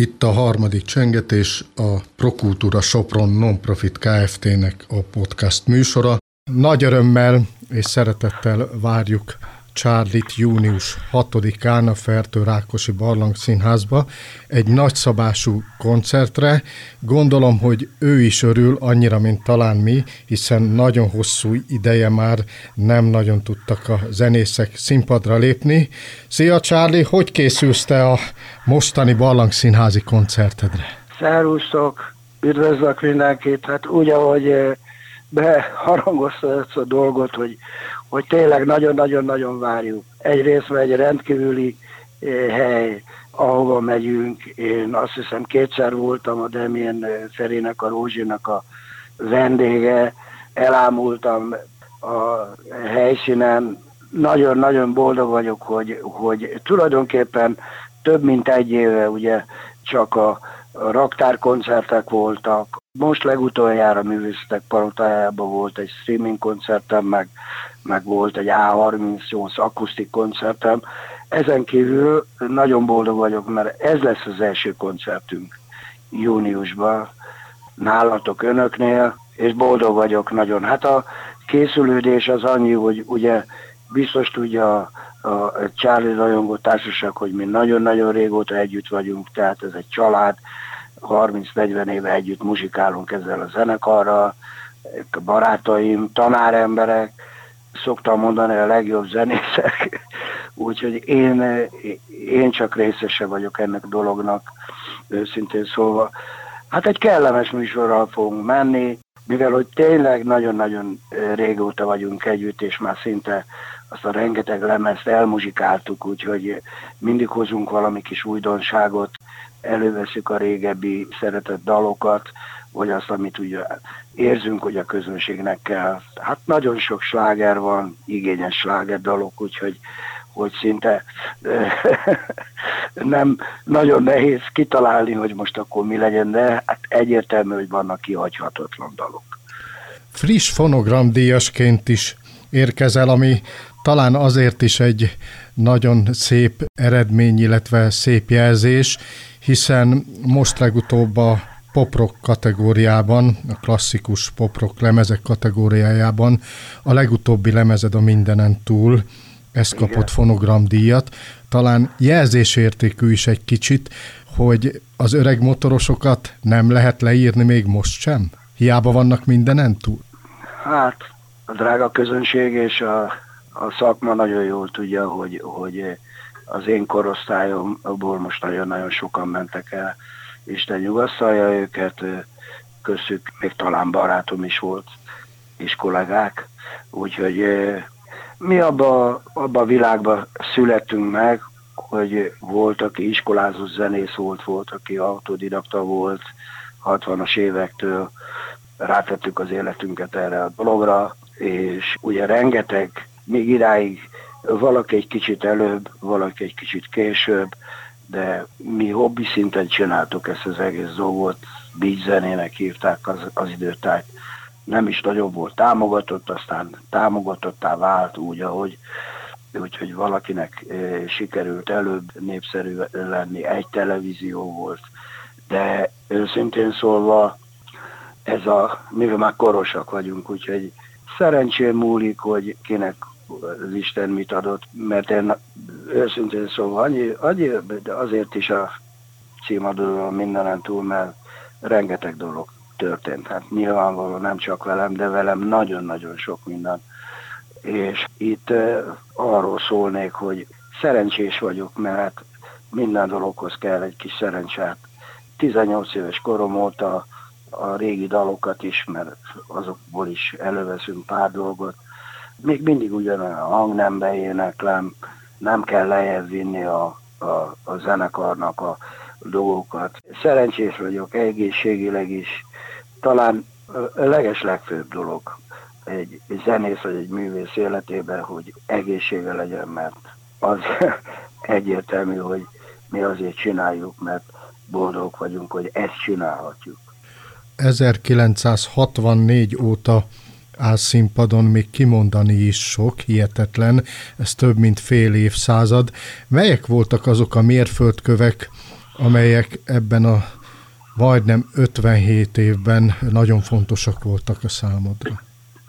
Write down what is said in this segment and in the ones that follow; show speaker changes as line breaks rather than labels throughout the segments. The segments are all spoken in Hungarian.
Itt a harmadik csengetés, a Prokultúra Sopron Nonprofit Kft-nek a podcast műsora. Nagy örömmel és szeretettel várjuk Charlie-t június 6-án a Fertő Rákosi Barlang Színházba egy nagyszabású koncertre. Gondolom, hogy ő is örül annyira, mint talán mi, hiszen nagyon hosszú ideje már nem nagyon tudtak a zenészek színpadra lépni. Szia Charlie, hogy készülsz te a mostani Barlang Színházi koncertedre?
Szerusztok, üdvözlök mindenkit. Hát úgy, ahogy eh, beharangozta ezt a dolgot, hogy, hogy tényleg nagyon-nagyon-nagyon várjuk. Egyrészt egy rendkívüli eh, hely, ahova megyünk. Én azt hiszem kétszer voltam a Demien eh, Ferének, a Rózsinak a vendége, elámultam a helyszínen, nagyon-nagyon boldog vagyok, hogy, hogy tulajdonképpen több mint egy éve ugye csak a, a raktárkoncertek voltak. Most legutoljára művészetek parotájában volt egy streaming koncertem, meg, meg volt egy A38 akusztik koncertem. Ezen kívül nagyon boldog vagyok, mert ez lesz az első koncertünk júniusban nálatok önöknél, és boldog vagyok nagyon. Hát a készülődés az annyi, hogy ugye biztos tudja a, a Charlie Rajongó Társaság, hogy mi nagyon-nagyon régóta együtt vagyunk, tehát ez egy család, 30-40 éve együtt muzsikálunk ezzel a zenekarral, barátaim, tanáremberek, szoktam mondani a legjobb zenészek, úgyhogy én, én csak részese vagyok ennek dolognak, őszintén szólva. Hát egy kellemes műsorral fogunk menni, mivel hogy tényleg nagyon-nagyon régóta vagyunk együtt, és már szinte azt a rengeteg lemezt elmuzsikáltuk, úgyhogy mindig hozunk valami kis újdonságot, előveszük a régebbi szeretett dalokat, vagy azt, amit ugye érzünk, hogy a közönségnek kell. Hát nagyon sok sláger van, igényes sláger dalok, úgyhogy hogy szinte nem nagyon nehéz kitalálni, hogy most akkor mi legyen, de hát egyértelmű, hogy vannak kihagyhatatlan dalok.
Friss fonogramdíjasként is érkezel, ami talán azért is egy nagyon szép eredmény, illetve szép jelzés, hiszen most legutóbb a poprok kategóriában, a klasszikus poprok lemezek kategóriájában a legutóbbi lemezed a mindenen túl, ez kapott Igen. fonogramdíjat. Talán jelzésértékű is egy kicsit, hogy az öreg motorosokat nem lehet leírni még most sem? Hiába vannak mindenen túl?
Hát, a drága közönség és a, a szakma nagyon jól tudja, hogy, hogy az én korosztályomból most nagyon-nagyon sokan mentek el. Isten nyugasszalja őket, köszük, még talán barátom is volt, és kollégák. Úgyhogy mi abba, abba a világba születtünk meg, hogy volt, aki iskolázó zenész volt, volt, aki autodidakta volt, 60-as évektől rátettük az életünket erre a dologra, és ugye rengeteg, még idáig valaki egy kicsit előbb, valaki egy kicsit később, de mi hobbi szinten csináltuk ezt az egész dolgot, beat zenének hívták az, az időtájt. Nem is nagyon volt támogatott, aztán támogatottá vált úgy, ahogy úgyhogy valakinek e, sikerült előbb népszerű lenni, egy televízió volt, de őszintén szólva ez a, mivel már korosak vagyunk, úgyhogy szerencsém múlik, hogy kinek az Isten mit adott, mert én őszintén szóval annyi, annyi de azért is a címadóról mindenen túl, mert rengeteg dolog történt. Hát nyilvánvalóan nem csak velem, de velem nagyon-nagyon sok minden. És itt arról szólnék, hogy szerencsés vagyok, mert minden dologhoz kell egy kis szerencsát. 18 éves korom óta a régi dalokat is, mert azokból is előveszünk pár dolgot, még mindig ugyanolyan hangnembe éneklem, nem kell lejjebb vinni a, a, a zenekarnak a dolgokat. Szerencsés vagyok egészségileg is. Talán a leges legfőbb dolog egy zenész vagy egy művész életében, hogy egészsége legyen, mert az egyértelmű, hogy mi azért csináljuk, mert boldog vagyunk, hogy ezt csinálhatjuk.
1964 óta áll színpadon, még kimondani is sok, hihetetlen, ez több mint fél évszázad. Melyek voltak azok a mérföldkövek, amelyek ebben a majdnem 57 évben nagyon fontosak voltak a számodra?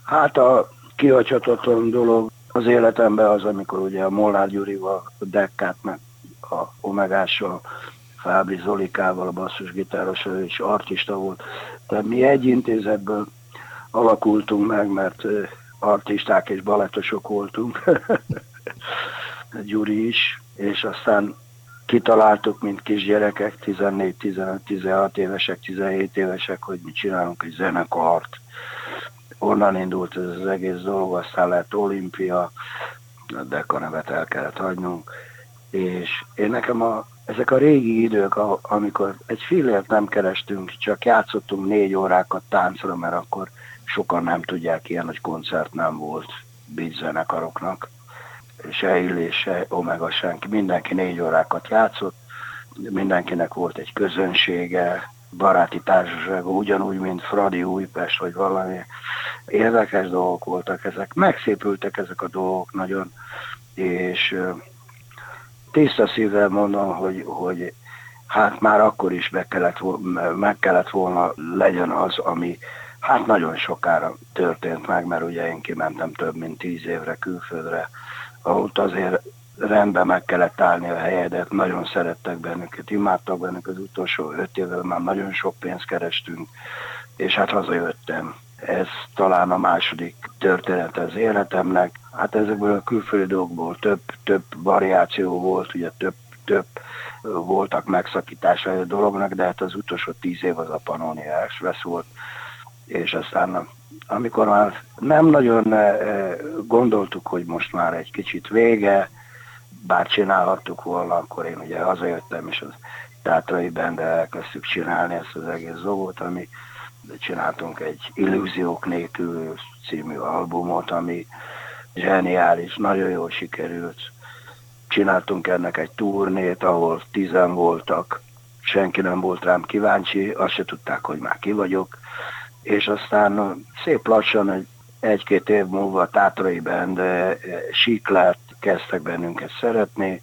Hát a kihacsatotlan dolog az életemben az, amikor ugye a Molnár Gyurival, a Dekkát, meg a Omegással, Fábri Zolikával, a basszusgitárossal és artista volt. Tehát mi egy intézetből alakultunk meg, mert artisták és balettosok voltunk. Gyuri is, és aztán kitaláltuk, mint kisgyerekek, 14, 15, 16 évesek, 17 évesek, hogy mi csinálunk egy zenekart. Onnan indult ez az egész dolog, aztán lett olimpia, a nevet el kellett hagynunk. És én nekem a, ezek a régi idők, amikor egy fillért nem kerestünk, csak játszottunk négy órákat táncra, mert akkor sokan nem tudják, ilyen nagy koncert nem volt beat zenekaroknak. Se Illis, se Omega senki, mindenki négy órákat játszott, mindenkinek volt egy közönsége, baráti társasága, ugyanúgy, mint Fradi Újpest, vagy valami érdekes dolgok voltak ezek. Megszépültek ezek a dolgok nagyon, és tiszta szívvel mondom, hogy, hogy hát már akkor is be kellett, meg kellett volna legyen az, ami hát nagyon sokára történt meg, mert ugye én kimentem több mint tíz évre külföldre, ott azért rendben meg kellett állni a helyedet, nagyon szerettek bennünket, imádtak bennünket, az utolsó öt évvel már nagyon sok pénzt kerestünk, és hát hazajöttem. Ez talán a második történet az életemnek. Hát ezekből a külföldi dolgokból több, több variáció volt, ugye több, több voltak megszakításai a dolognak, de hát az utolsó tíz év az a Pannoniás vesz volt, és aztán amikor már nem nagyon eh, gondoltuk, hogy most már egy kicsit vége, bár csinálhattuk volna, akkor én ugye hazajöttem, és az Tátrai Bende elkezdtük csinálni ezt az egész dolgot, ami csináltunk egy Illúziók nélkül című albumot, ami zseniális, nagyon jól sikerült. Csináltunk ennek egy turnét, ahol tizen voltak, senki nem volt rám kíváncsi, azt se tudták, hogy már ki vagyok és aztán szép lassan egy, egy-két év múlva a Tátrai Band síklát kezdtek bennünket szeretni,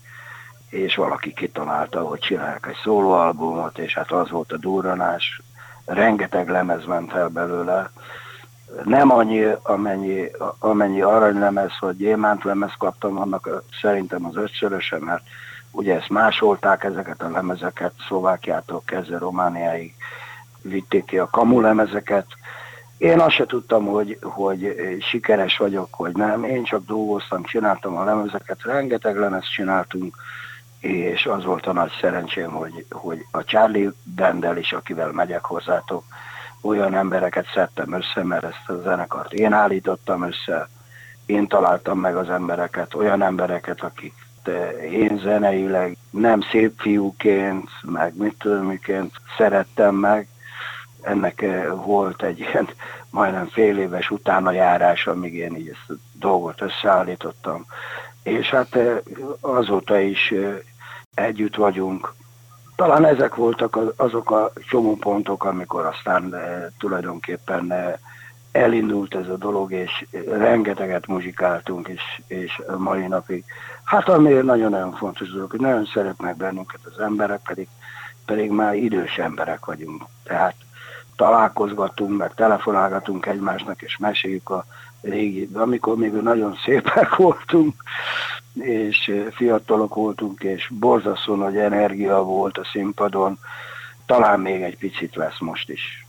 és valaki kitalálta, hogy csinálják egy szólóalbumot, és hát az volt a durranás, rengeteg lemez ment el belőle, nem annyi, amennyi, amennyi aranylemez, vagy gyémánt lemez kaptam, annak szerintem az ötszöröse, mert ugye ezt másolták ezeket a lemezeket Szlovákiától kezdve Romániáig, vitték ki a kamulemezeket. Én azt se tudtam, hogy, hogy sikeres vagyok, vagy nem. Én csak dolgoztam, csináltam a lemezeket, rengeteg lemez csináltunk, és az volt a nagy szerencsém, hogy, hogy a Charlie Bendel is, akivel megyek hozzátok, olyan embereket szedtem össze, mert ezt a zenekart én állítottam össze, én találtam meg az embereket, olyan embereket, akik én zeneileg nem szép fiúként, meg mit tudom miként szerettem meg, ennek eh, volt egy ilyen majdnem fél éves utána járás, amíg én így ezt a dolgot összeállítottam. És hát eh, azóta is eh, együtt vagyunk. Talán ezek voltak azok a csomópontok, amikor aztán tulajdonképpen elindult ez a dolog, és rengeteget muzsikáltunk, és, és mai napig. Hát ami nagyon-nagyon fontos dolog, hogy nagyon szeretnek bennünket az emberek, pedig, pedig már idős emberek vagyunk. Tehát találkozgatunk, meg telefonálgatunk egymásnak, és meséljük a régi, de amikor még nagyon szépek voltunk, és fiatalok voltunk, és borzasztó nagy energia volt a színpadon, talán még egy picit lesz most is.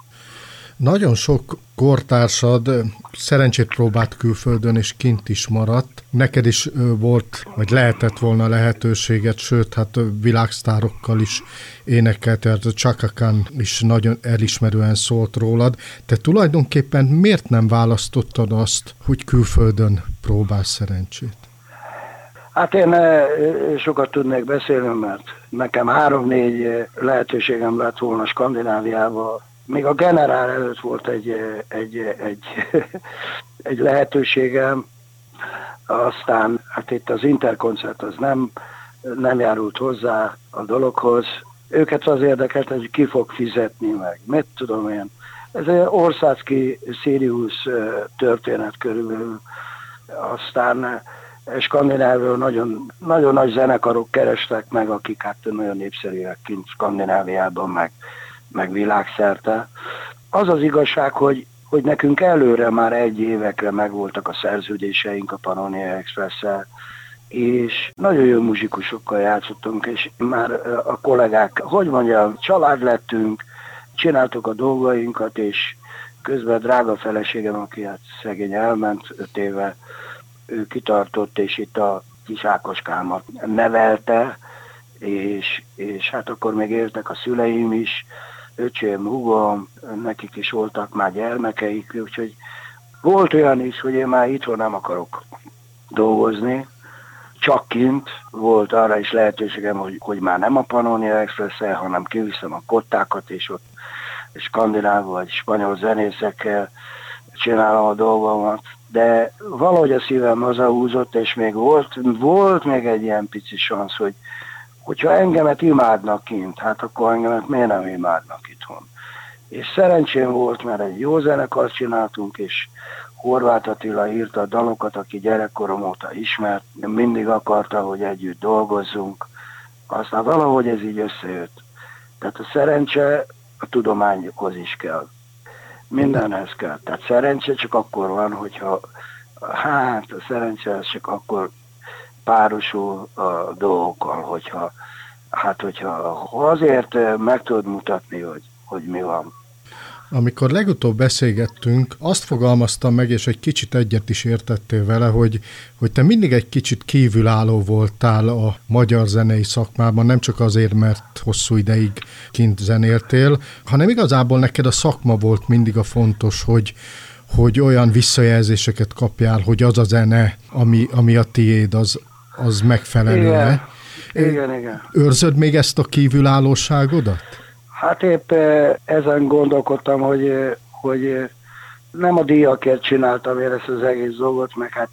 Nagyon sok kortársad szerencsét próbált külföldön, és kint is maradt. Neked is volt, vagy lehetett volna lehetőséget, sőt, hát világsztárokkal is énekelt, tehát Chaka Khan is nagyon elismerően szólt rólad. Te tulajdonképpen miért nem választottad azt, hogy külföldön próbálsz szerencsét?
Hát én sokat tudnék beszélni, mert nekem három-négy lehetőségem lett volna Skandináviával még a generál előtt volt egy, egy, egy, egy lehetőségem, aztán hát itt az interkoncert az nem, nem járult hozzá a dologhoz. Őket az érdekelt, hogy ki fog fizetni meg. Mit tudom én. Ez egy országki Sirius történet körülbelül. Aztán Skandinávról nagyon, nagyon nagy zenekarok kerestek meg, akik hát nagyon népszerűek kint Skandináviában, meg, meg világszerte. Az az igazság, hogy, hogy nekünk előre már egy évekre megvoltak a szerződéseink a Pannonia express és nagyon jó muzsikusokkal játszottunk, és már a kollégák, hogy mondjam, család lettünk, csináltuk a dolgainkat, és közben a drága feleségem, aki hát szegény elment öt éve, ő kitartott, és itt a kis Ákoskámat nevelte, és, és hát akkor még éltek a szüleim is, öcsém, hugom, nekik is voltak már gyermekeik, úgyhogy volt olyan is, hogy én már itthon nem akarok dolgozni, csak kint volt arra is lehetőségem, hogy, hogy már nem a Pannonia express hanem kiviszem a kottákat, és ott skandináv vagy spanyol zenészekkel csinálom a dolgomat, de valahogy a szívem hazahúzott, és még volt, volt még egy ilyen pici szansz, hogy hogyha engemet imádnak kint, hát akkor engemet miért nem imádnak itthon. És szerencsém volt, mert egy jó zenekart csináltunk, és Horváth Attila írta a dalokat, aki gyerekkorom óta ismert, mindig akarta, hogy együtt dolgozzunk, aztán valahogy ez így összejött. Tehát a szerencse a tudományokhoz is kell. Mindenhez kell. Tehát szerencse csak akkor van, hogyha hát a szerencse csak akkor párosul a dolgokkal, hogyha hát hogyha azért meg tudod mutatni, hogy, hogy mi van.
Amikor legutóbb beszélgettünk, azt fogalmaztam meg, és egy kicsit egyet is értettél vele, hogy, hogy te mindig egy kicsit kívülálló voltál a magyar zenei szakmában, nem csak azért, mert hosszú ideig kint zenéltél, hanem igazából neked a szakma volt mindig a fontos, hogy, hogy olyan visszajelzéseket kapjál, hogy az a zene, ami, ami a tiéd, az, az megfelelő.
Igen. igen, igen.
Őrzöd még ezt a kívülállóságodat?
Hát épp eh, ezen gondolkodtam, hogy, eh, hogy eh, nem a díjakért csináltam én ezt az egész dolgot, meg hát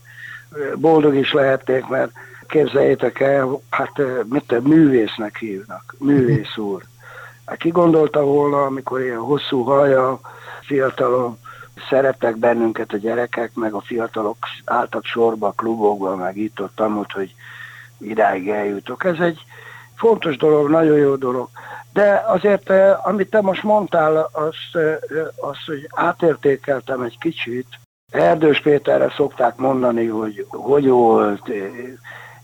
boldog is lehetnék, mert képzeljétek el, hát mit te, művésznek hívnak, művész úr. Hát ki gondolta volna, amikor ilyen hosszú haja, fiatalon szerettek bennünket a gyerekek, meg a fiatalok álltak sorba, klubokba, meg itt ott, amúgy, hogy idáig eljutok. Ez egy fontos dolog, nagyon jó dolog. De azért, eh, amit te most mondtál, azt, eh, azt hogy átértékeltem egy kicsit. Erdős Péterre szokták mondani, hogy hogy volt.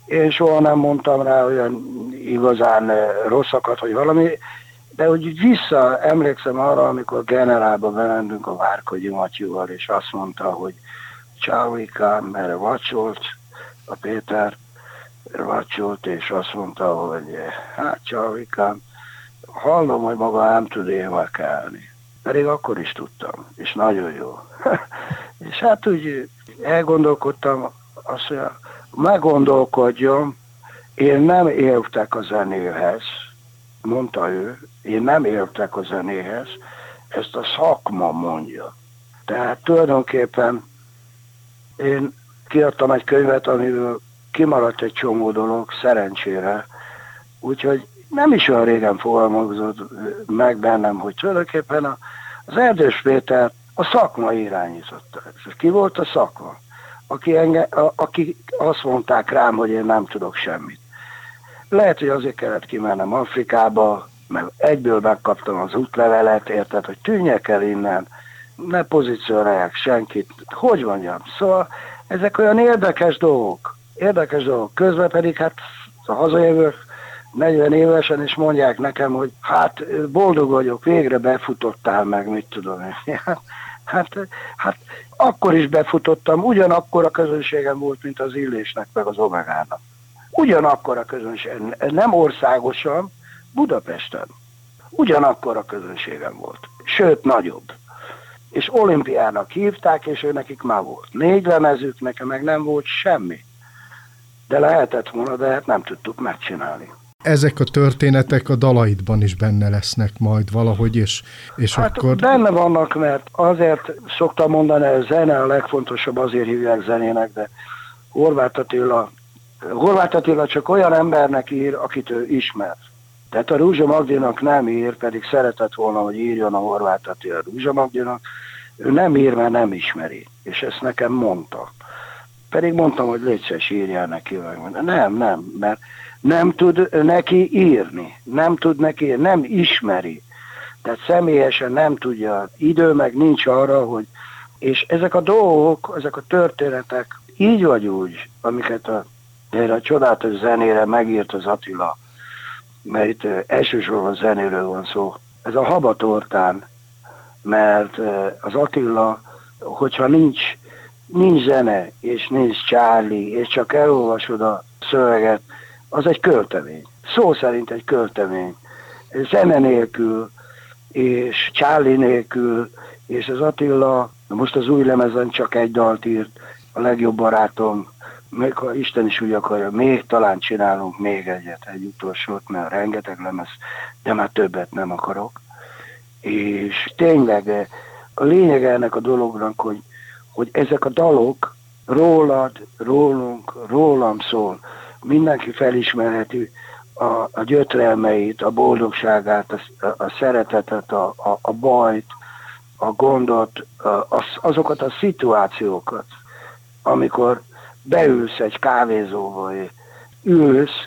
Én soha nem mondtam rá olyan igazán eh, rosszakat, hogy valami, de úgy vissza emlékszem arra, amikor generálba bementünk a Várkogyi Matyúval, és azt mondta, hogy Csávika, mert vacsolt a Péter, vacsolt, és azt mondta, hogy hát Csávikám, hallom, hogy maga nem tud énekelni. Pedig akkor is tudtam, és nagyon jó. és hát úgy elgondolkodtam, azt mondja, meggondolkodjon, én nem értek a zenéhez, mondta ő, én nem értek a zenéhez, ezt a szakma mondja. Tehát tulajdonképpen én kiadtam egy könyvet, amiből kimaradt egy csomó dolog, szerencsére. Úgyhogy nem is olyan régen fogalmazott meg bennem, hogy tulajdonképpen az Erdős Péter a szakma irányította. Ki volt a szakma? Aki, enge, a, aki azt mondták rám, hogy én nem tudok semmit. Lehet, hogy azért kellett kimennem Afrikába, mert egyből megkaptam az útlevelet, érted, hogy tűnjek el innen, ne pozícionálják senkit. Hogy mondjam? Szóval ezek olyan érdekes dolgok. Érdekes dolgok. Közben pedig hát a hazajövők 40 évesen, és mondják nekem, hogy hát boldog vagyok, végre befutottál meg, mit tudom én. Hát, hát akkor is befutottam, ugyanakkor a közönségem volt, mint az Illésnek, meg az Omegának. Ugyanakkor a közönség, nem országosan, Budapesten. Ugyanakkor a közönségem volt. Sőt, nagyobb. És olimpiának hívták, és ő nekik már volt. Négy lemezük, nekem meg nem volt semmi. De lehetett volna, de hát nem tudtuk megcsinálni
ezek a történetek a dalaidban is benne lesznek majd valahogy, és, és
hát
akkor...
benne vannak, mert azért szoktam mondani, hogy a zene a legfontosabb, azért hívják zenének, de Horváth Attila, Horváth Attila csak olyan embernek ír, akit ő ismer. Tehát a Rúzsa Magdinak nem ír, pedig szeretett volna, hogy írjon a Horváth Attila Rúzsa Magdinak. Ő nem ír, mert nem ismeri, és ezt nekem mondta. Pedig mondtam, hogy légy írjál neki. Nem, nem, mert nem tud neki írni, nem tud neki, nem ismeri. Tehát személyesen nem tudja, idő meg nincs arra, hogy és ezek a dolgok, ezek a történetek így vagy úgy, amiket a, erre a csodálatos zenére megírt az Attila, mert itt elsősorban zenéről van szó. Ez a habatortán, mert az Attila, hogyha nincs, nincs zene, és nincs Charlie, és csak elolvasod a szöveget, az egy költemény. Szó szerint egy költemény. Zene nélkül, és Charlie nélkül, és az Attila, most az új lemezen csak egy dalt írt, a legjobb barátom, még ha Isten is úgy akarja, még talán csinálunk még egyet, egy utolsót, mert rengeteg lemez, de már többet nem akarok. És tényleg eh, a lényeg ennek a dolognak, hogy, hogy ezek a dalok rólad, rólunk, rólam szól. Mindenki felismerheti a, a gyötrelmeit, a boldogságát, a, a szeretetet, a, a, a bajt, a gondot, a, azokat a szituációkat, amikor beülsz egy kávézóba, ülsz,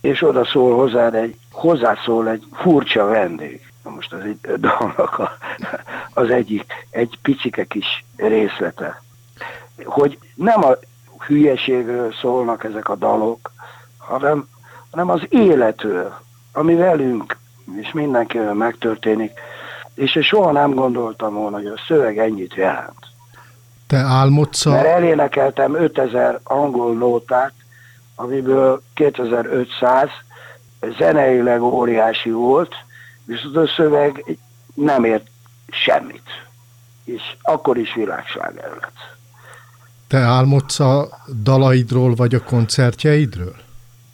és oda szól hozzád egy, hozzászól egy furcsa vendég. Na most az egy dalnak a, az egyik, egy picike kis részlete. Hogy nem a hülyeségről szólnak ezek a dalok, hanem, hanem az életről, ami velünk és mindenkivel megtörténik, és én soha nem gondoltam volna, hogy a szöveg ennyit jelent.
Te álmodsz a...
Mert elénekeltem 5000 angol nótát, amiből 2500 zeneileg óriási volt, viszont a szöveg nem ért semmit. És akkor is világsláger lett.
Te álmodsz a dalaidról, vagy a koncertjeidről?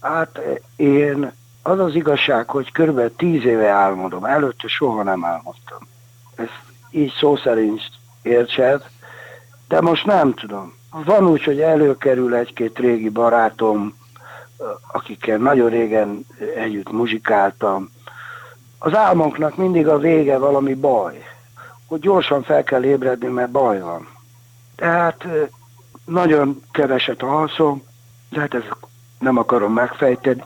Hát én, az az igazság, hogy kb. tíz éve álmodom. Előtte soha nem álmodtam. Ezt így szó szerint értsed, de most nem tudom. Van úgy, hogy előkerül egy-két régi barátom, akikkel nagyon régen együtt muzsikáltam. Az álmoknak mindig a vége valami baj, hogy gyorsan fel kell ébredni, mert baj van. Tehát nagyon keveset alszom, de hát ezt nem akarom megfejteni,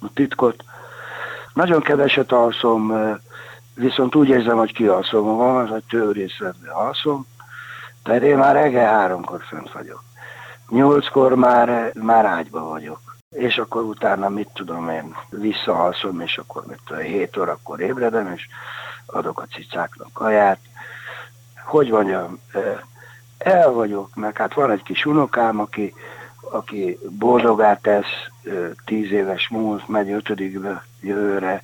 a titkot. Nagyon keveset alszom, viszont úgy érzem, hogy kialszom van, az egy tőrészletben alszom, tehát én már reggel háromkor fönt vagyok. Nyolckor már, már ágyba vagyok. És akkor utána, mit tudom én, visszahalszom, és akkor mit tudom, 7 órakor ébredem, és adok a cicáknak kaját. Hogy mondjam, el vagyok, meg hát van egy kis unokám, aki, aki boldogát tesz, tíz éves múlt, megy ötödikbe jövőre,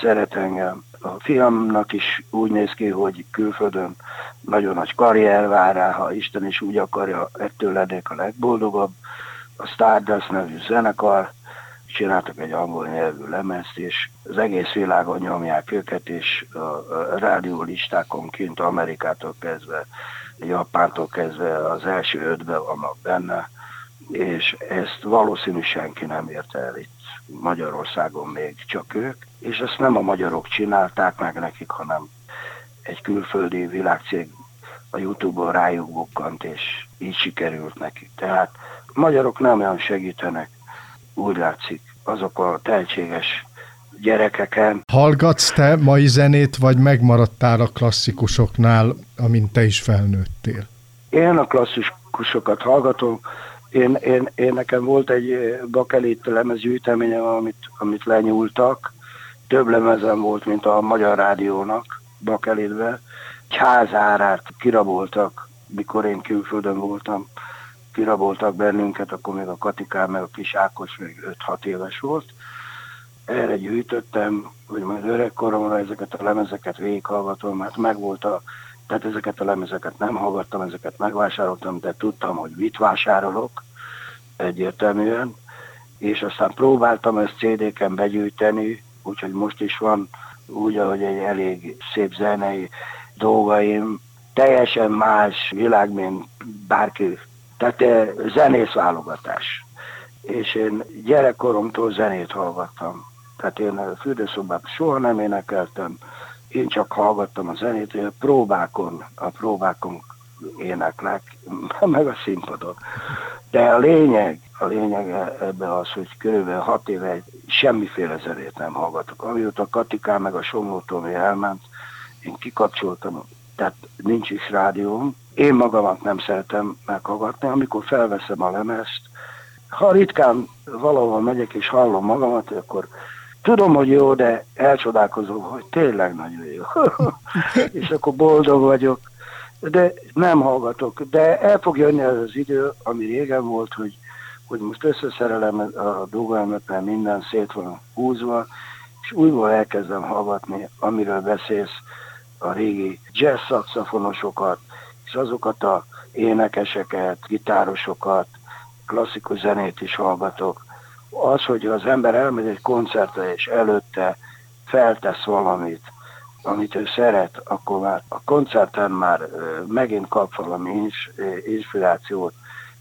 szeret engem. A fiamnak is úgy néz ki, hogy külföldön nagyon nagy karrier vár rá, ha Isten is úgy akarja, ettől lennék a legboldogabb. A Stardust nevű zenekar, csináltak egy angol nyelvű lemezt, és az egész világon nyomják őket, és a rádiólistákon kint Amerikától kezdve, Japántól kezdve az első ötben vannak benne, és ezt valószínű senki nem érte el itt Magyarországon még csak ők, és ezt nem a magyarok csinálták meg nekik, hanem egy külföldi világcég a Youtube-on rájuk bukkant, és így sikerült nekik. Tehát a magyarok nem olyan segítenek, úgy látszik, azok a tehetséges gyerekeken.
Hallgatsz te mai zenét, vagy megmaradtál a klasszikusoknál, amint te is felnőttél?
Én a klasszikusokat hallgatom, én, én, én nekem volt egy bakelit lemezgyűjteményem, amit, amit lenyúltak. Több lemezem volt, mint a Magyar Rádiónak bakelitbe. Egy házárát kiraboltak, mikor én külföldön voltam. Kiraboltak bennünket, akkor még a Katikán, meg a kis Ákos még 5-6 éves volt. Erre gyűjtöttem, hogy majd öregkoromra ezeket a lemezeket végighallgatom, mert megvolt a tehát ezeket a lemezeket nem hallgattam, ezeket megvásároltam, de tudtam, hogy mit vásárolok egyértelműen, és aztán próbáltam ezt CD-ken begyűjteni, úgyhogy most is van úgy, ahogy egy elég szép zenei dolgaim, teljesen más világ, mint bárki, tehát eh, zenész válogatás. És én gyerekkoromtól zenét hallgattam. Tehát én a fürdőszobában soha nem énekeltem, én csak hallgattam a zenét, a próbákon, a próbákon éneklek, meg a színpadon. De a lényeg, a lényeg ebben az, hogy körülbelül hat éve semmiféle zenét nem hallgatok. Amióta Katikán meg a Somló elment, én kikapcsoltam, tehát nincs is rádióm. Én magamat nem szeretem meghallgatni, amikor felveszem a lemezt, ha ritkán valahol megyek és hallom magamat, akkor tudom, hogy jó, de elcsodálkozom, hogy tényleg nagyon jó. és akkor boldog vagyok, de nem hallgatok. De el fog jönni az az idő, ami régen volt, hogy, hogy most összeszerelem a dolgomat, mert minden szét van húzva, és újból elkezdem hallgatni, amiről beszélsz, a régi jazz szakszafonosokat, és azokat a énekeseket, gitárosokat, klasszikus zenét is hallgatok. Az, hogy az ember elmegy egy koncertre, és előtte feltesz valamit, amit ő szeret, akkor már a koncerten már megint kap valami inspirációt,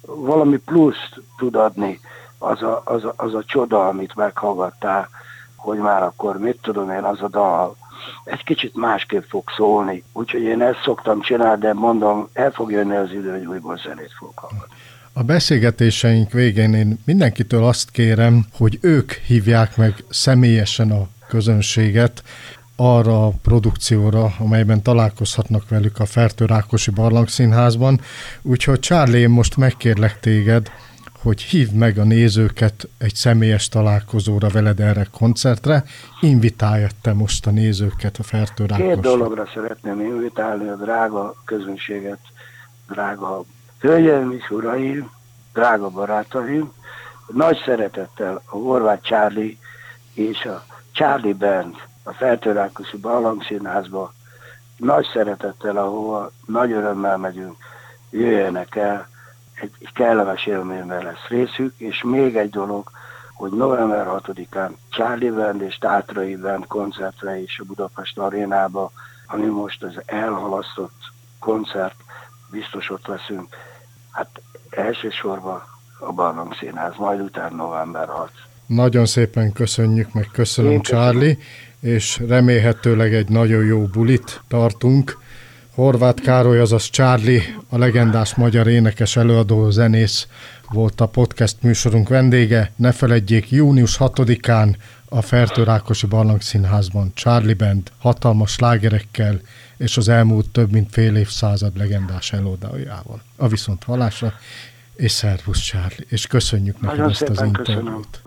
valami pluszt tud adni az a, az, a, az a csoda, amit meghallgattál, hogy már akkor mit tudom én, az a dal egy kicsit másképp fog szólni. Úgyhogy én ezt szoktam csinálni, de mondom, el fog jönni az idő, hogy újból zenét fog hallgatni.
A beszélgetéseink végén én mindenkitől azt kérem, hogy ők hívják meg személyesen a közönséget arra a produkcióra, amelyben találkozhatnak velük a Fertő Rákosi Barlangszínházban. Úgyhogy Charlie, én most megkérlek téged, hogy hívd meg a nézőket egy személyes találkozóra veled erre koncertre. Invitálj te most a nézőket a Fertő Rákosi.
Két dologra szeretném invitálni a drága közönséget, drága Hölgyeim és uraim, drága barátaim, nagy szeretettel a Horváth Charlie és a Charlie Band a Feltörákosi Barlangszínházba nagy szeretettel, ahova nagy örömmel megyünk, jöjjenek el, egy, egy kellemes élményben lesz részük, és még egy dolog, hogy november 6-án Charlie Band és Tátrai Band koncertre is a Budapest arénába, ami most az elhalasztott koncert, biztos ott leszünk. Hát elsősorban a Barlang Színház, majd utána november 6.
Nagyon szépen köszönjük, meg köszönöm, Én Charlie, és remélhetőleg egy nagyon jó bulit tartunk. Horváth Károly, azaz Charlie, a legendás magyar énekes előadó zenész volt a podcast műsorunk vendége. Ne feledjék, június 6-án a Fertő Rákosi Barlangszínházban Charlie Band hatalmas slágerekkel és az elmúlt több mint fél évszázad legendás előadójával. A viszont hallásra, és szervusz Charlie, és köszönjük neki ezt az interjút.